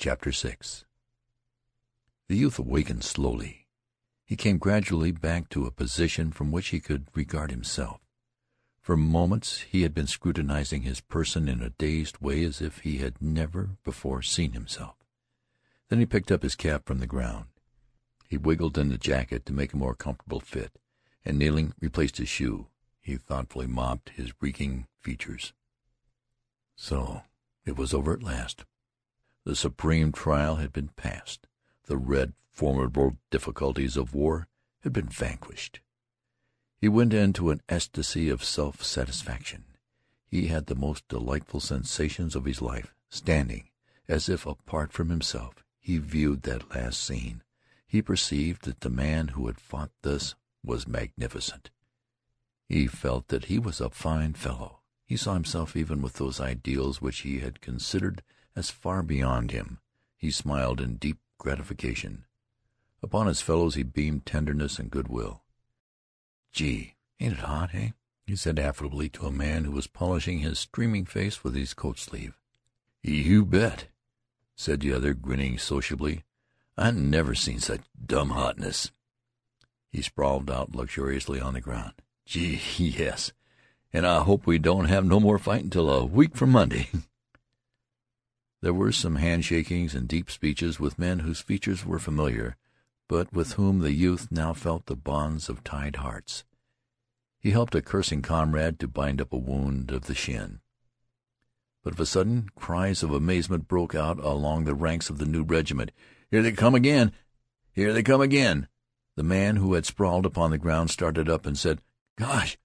CHAPTER VI The youth awakened slowly. He came gradually back to a position from which he could regard himself. For moments he had been scrutinizing his person in a dazed way as if he had never before seen himself. Then he picked up his cap from the ground. He wiggled in the jacket to make a more comfortable fit, and kneeling, replaced his shoe. He thoughtfully mopped his reeking features. So it was over at last. The supreme trial had been passed. The red, formidable difficulties of war had been vanquished. He went into an ecstasy of self-satisfaction. He had the most delightful sensations of his life. Standing, as if apart from himself, he viewed that last scene. He perceived that the man who had fought thus was magnificent. He felt that he was a fine fellow. He saw himself even with those ideals which he had considered as far beyond him. He smiled in deep gratification. Upon his fellows he beamed tenderness and good-will. "Gee, ain't it hot, eh?" he said affably to a man who was polishing his streaming face with his coat sleeve. "You bet," said the other, grinning sociably. "I never seen such dumb hotness." He sprawled out luxuriously on the ground. "Gee, yes. And I hope we don't have no more fightin' till a week from Monday." There were some handshakings and deep speeches with men whose features were familiar, but with whom the youth now felt the bonds of tied hearts. He helped a cursing comrade to bind up a wound of the shin. But of a sudden cries of amazement broke out along the ranks of the new regiment. "Here they come again! Here they come again!" The man who had sprawled upon the ground started up and said, "Gosh!"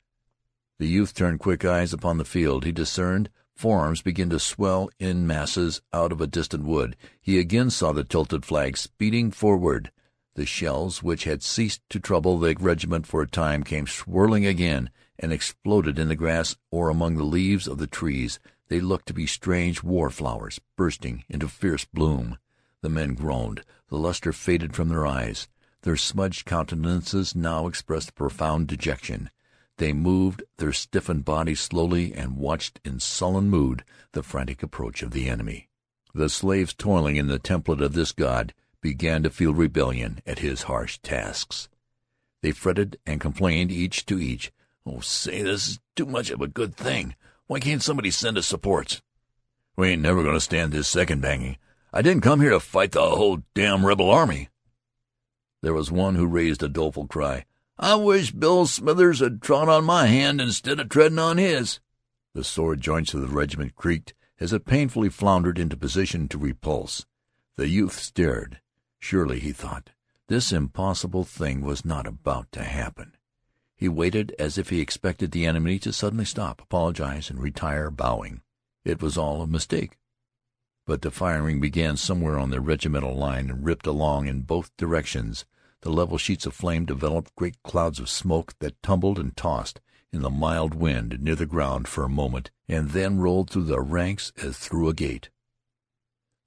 The youth turned quick eyes upon the field. He discerned forms begin to swell in masses out of a distant wood. He again saw the tilted flag speeding forward. The shells, which had ceased to trouble the regiment for a time, came swirling again, and exploded in the grass or among the leaves of the trees. They looked to be strange war flowers bursting into fierce bloom. The men groaned. The luster faded from their eyes. Their smudged countenances now expressed profound dejection. They moved their stiffened bodies slowly and watched in sullen mood the frantic approach of the enemy. The slaves toiling in the temple of this god began to feel rebellion at his harsh tasks. They fretted and complained each to each. "Oh, say, this is too much of a good thing. Why can't somebody send us supports? We ain't never going to stand this second banging. I didn't come here to fight the whole damn rebel army." There was one who raised a doleful cry. "I wish Bill Smithers had trod on my hand instead of treading on his." The sore joints of the regiment creaked as it painfully floundered into position to repulse. The youth stared. Surely, he thought, this impossible thing was not about to happen. He waited as if he expected the enemy to suddenly stop, apologize, and retire bowing. It was all a mistake. But the firing began somewhere on the regimental line and ripped along in both directions. The level sheets of flame developed great clouds of smoke that tumbled and tossed in the mild wind near the ground for a moment, and then rolled through the ranks as through a gate.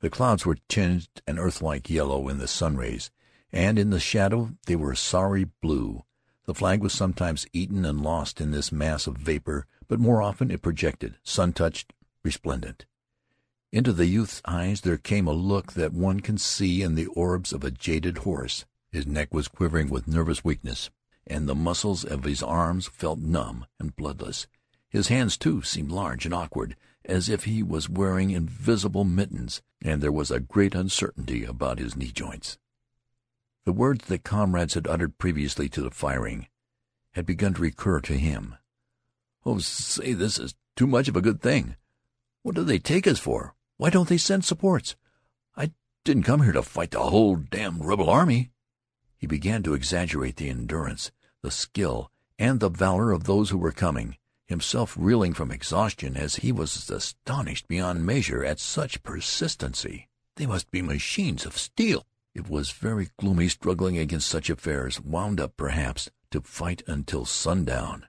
The clouds were tinged an earth-like yellow in the sun rays, and in the shadow they were sorry blue. The flag was sometimes eaten and lost in this mass of vapor, but more often it projected, sun-touched, resplendent. Into the youth's eyes there came a look that one can see in the orbs of a jaded horse. His neck was quivering with nervous weakness, and the muscles of his arms felt numb and bloodless. His hands, too, seemed large and awkward, as if he was wearing invisible mittens, and there was a great uncertainty about his knee joints. The words that comrades had uttered previously to the firing had begun to recur to him. "Oh, say, this is too much of a good thing. What do they take us for? Why don't they send supports? I didn't come here to fight the whole damned rebel army." He began to exaggerate the endurance, the skill, and the valor of those who were coming himself reeling from exhaustion as he was astonished beyond measure at such persistency. They must be machines of steel. It was very gloomy struggling against such affairs, wound up, perhaps, to fight until sundown.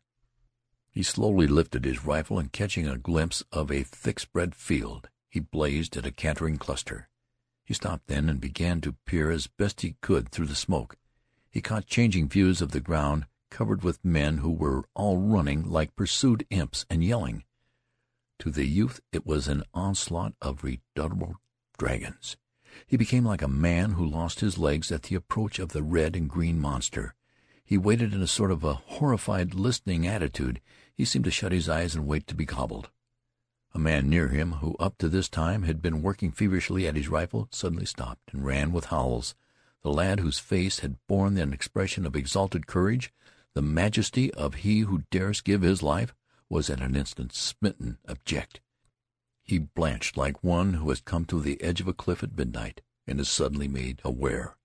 He slowly lifted his rifle, and catching a glimpse of a thick-spread field, he blazed at a cantering cluster. He stopped then and began to peer as best he could through the smoke. He caught changing views of the ground covered with men who were all running like pursued imps and yelling. To the youth it was an onslaught of redoubtable dragons. He became like a man who lost his legs at the approach of the red and green monster. He waited in a sort of a horrified, listening attitude. He seemed to shut his eyes and wait to be gobbled. A man near him, who up to this time had been working feverishly at his rifle, suddenly stopped and ran with howls. The lad whose face had borne an expression of exalted courage, the majesty of he who dares give his life, was at an instant smitten abject. He blanched like one who has come to the edge of a cliff at midnight and is suddenly made aware.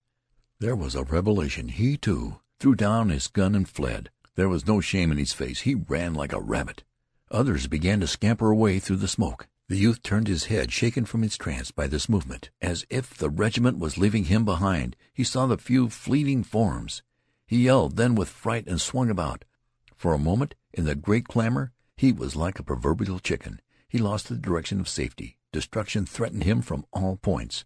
There was a revelation. He, too, threw down his gun and fled. There was no shame in his face. He ran like a rabbit. Others began to scamper away through the smoke. The youth turned his head, shaken from his trance by this movement, as if the regiment was leaving him behind. He saw the few fleeting forms. He yelled then with fright and swung about. For a moment, in the great clamor, he was like a proverbial chicken. He lost the direction of safety. Destruction threatened him from all points.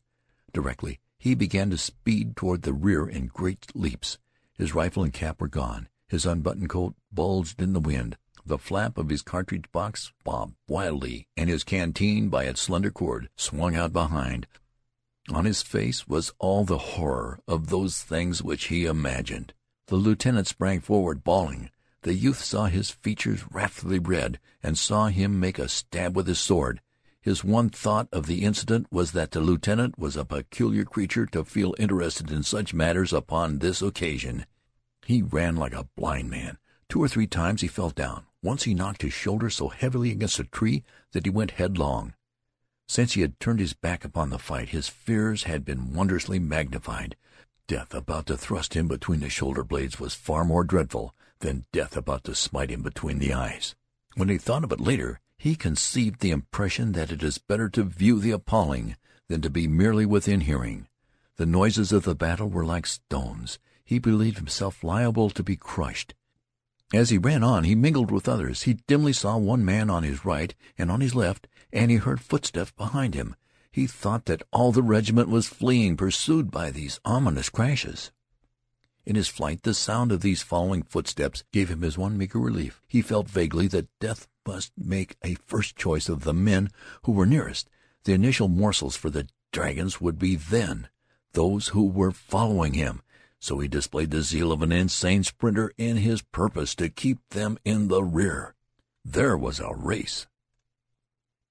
Directly he began to speed toward the rear in great leaps. His rifle and cap were gone. His unbuttoned coat bulged in the wind. The flap of his cartridge box bobbed wildly, and his canteen, by its slender cord, swung out behind. On his face was all the horror of those things which he imagined. The lieutenant sprang forward, bawling. The youth saw his features wrathfully red, and saw him make a stab with his sword. His one thought of the incident was that the lieutenant was a peculiar creature to feel interested in such matters upon this occasion. He ran like a blind man. Two or three times he fell down. Once he knocked his shoulder so heavily against a tree that he went headlong. Since he had turned his back upon the fight, his fears had been wondrously magnified. Death about to thrust him between the shoulder blades was far more dreadful than death about to smite him between the eyes. When he thought of it later, he conceived the impression that it is better to view the appalling than to be merely within hearing. The noises of the battle were like stones. He believed himself liable to be crushed. As he ran on he mingled with others. He dimly saw one man on his right and on his left, and he heard footsteps behind him. He thought that all the regiment was fleeing, pursued by these ominous crashes. In his flight the sound of these following footsteps gave him his one meager relief. He felt vaguely that death must make a first choice of the men who were nearest. The initial morsels for the dragons would be then those who were following him so he displayed the zeal of an insane sprinter in his purpose to keep them in the rear. There was a race.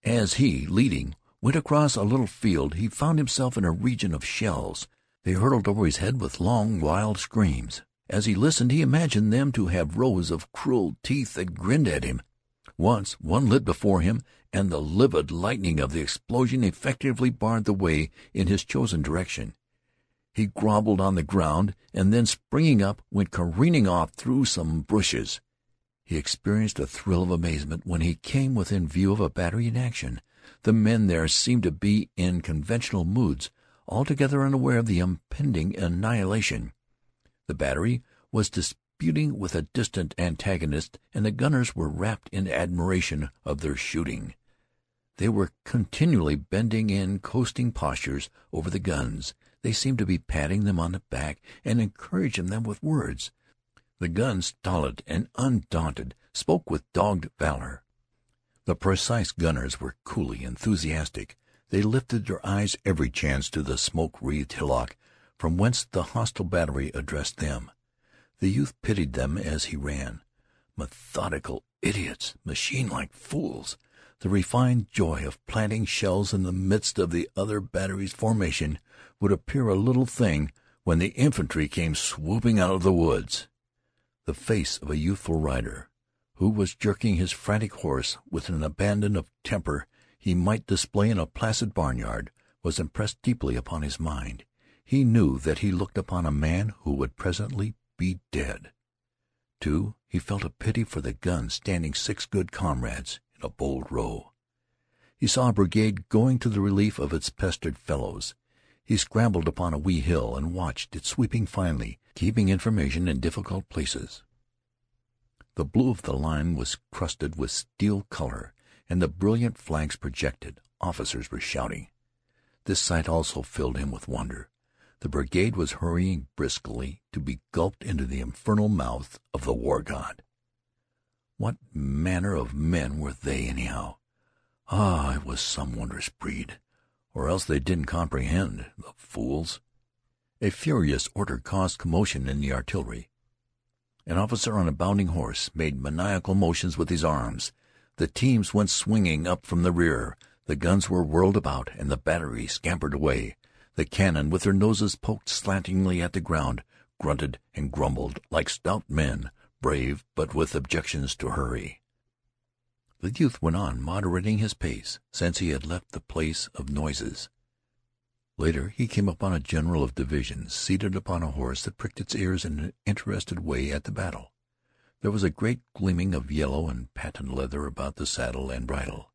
As he, leading, went across a little field, he found himself in a region of shells. They hurtled over his head with long, wild screams. As he listened, he imagined them to have rows of cruel teeth that grinned at him. Once one lit before him, and the livid lightning of the explosion effectively barred the way in his chosen direction. He groveled on the ground, and then, springing up, went careening off through some bushes. He experienced a thrill of amazement when he came within view of a battery in action. The men there seemed to be in conventional moods, altogether unaware of the impending annihilation. The battery was disputing with a distant antagonist, and the gunners were wrapped in admiration of their shooting. They were continually bending in coasting postures over the guns. They seemed to be patting them on the back and encouraging them with words. The guns, stolid and undaunted, spoke with dogged valor. The precise gunners were coolly enthusiastic. They lifted their eyes every chance to the smoke-wreathed hillock from whence the hostile battery addressed them. The youth pitied them as he ran. Methodical idiots, machine-like fools. The refined joy of planting shells in the midst of the other battery's formation would appear a little thing when the infantry came swooping out of the woods. The face of a youthful rider, who was jerking his frantic horse with an abandon of temper he might display in a placid barnyard, was impressed deeply upon his mind. He knew that he looked upon a man who would presently be dead. Too, he felt a pity for the gun standing six good comrades in a bold row. He saw a brigade going to the relief of its pestered fellows. He scrambled upon a wee hill and watched it sweeping finely, keeping information in difficult places. The blue of the line was crusted with steel color, and the brilliant flags projected. Officers were shouting. This sight also filled him with wonder. The brigade was hurrying briskly to be gulped into the infernal mouth of the war god. What manner of men were they, anyhow? Ah, it was some wondrous breed or else they didn't comprehend, the fools. A furious order caused commotion in the artillery. An officer on a bounding horse made maniacal motions with his arms. The teams went swinging up from the rear. The guns were whirled about, and the battery scampered away. The cannon, with their noses poked slantingly at the ground, grunted and grumbled like stout men, brave, but with objections to hurry. The youth went on, moderating his pace, since he had left the place of noises. Later he came upon a general of division, seated upon a horse that pricked its ears in an interested way at the battle. There was a great gleaming of yellow and patent leather about the saddle and bridle.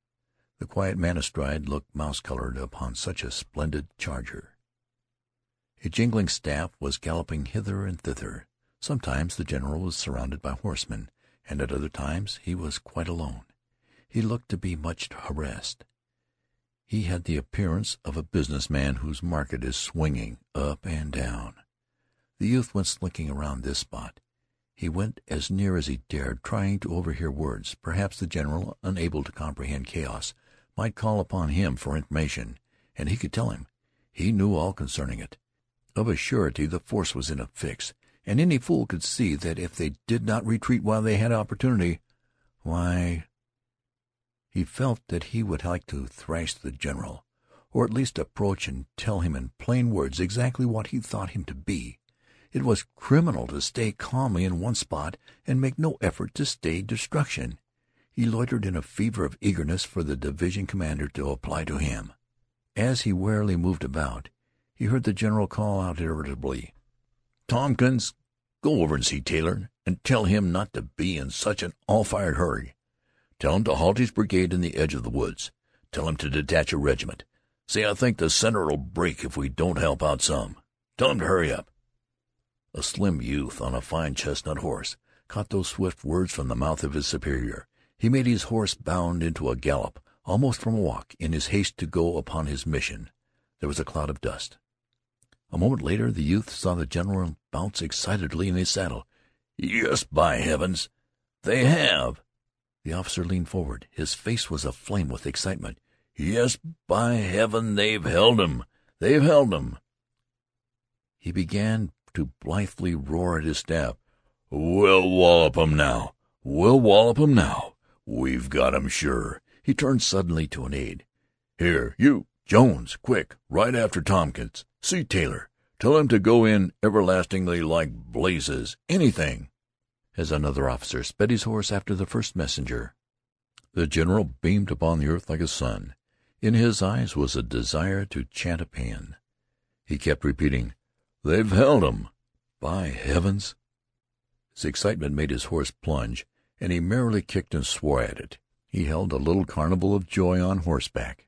The quiet man astride looked mouse-colored upon such a splendid charger. A jingling staff was galloping hither and thither. Sometimes the general was surrounded by horsemen, and at other times he was quite alone. He looked to be much harassed. He had the appearance of a business man whose market is swinging up and down. The youth went slinking around this spot. He went as near as he dared, trying to overhear words. Perhaps the general, unable to comprehend chaos, might call upon him for information, and he could tell him. He knew all concerning it. Of a surety the force was in a fix, and any fool could see that if they did not retreat while they had opportunity, why he felt that he would like to thrash the general, or at least approach and tell him in plain words exactly what he thought him to be. It was criminal to stay calmly in one spot and make no effort to stay destruction. He loitered in a fever of eagerness for the division commander to apply to him. As he warily moved about, he heard the general call out irritably, "Tompkins, go over and see Taylor, and tell him not to be in such an all-fired hurry. Tell him to halt his brigade in the edge of the woods. Tell him to detach a regiment. Say I think the center'll break if we don't help out some. Tell him to hurry up." A slim youth on a fine chestnut horse caught those swift words from the mouth of his superior. He made his horse bound into a gallop, almost from a walk, in his haste to go upon his mission. There was a cloud of dust. A moment later the youth saw the general bounce excitedly in his saddle. "Yes, by heavens! They have! The officer leaned forward. His face was aflame with excitement. "Yes, by heaven, they've held 'em! They've held 'em!" He began to blithely roar at his staff. "We'll wallop 'em now! We'll wallop 'em now! We've got 'em sure!" He turned suddenly to an aide. "Here, you, Jones, quick, right after Tompkins. See Taylor. Tell him to go in everlastingly like blazes. Anything as another officer sped his horse after the first messenger. The general beamed upon the earth like a sun. In his eyes was a desire to chant a paean. He kept repeating, "They've held 'em! By heavens!" His excitement made his horse plunge, and he merrily kicked and swore at it. He held a little carnival of joy on horseback.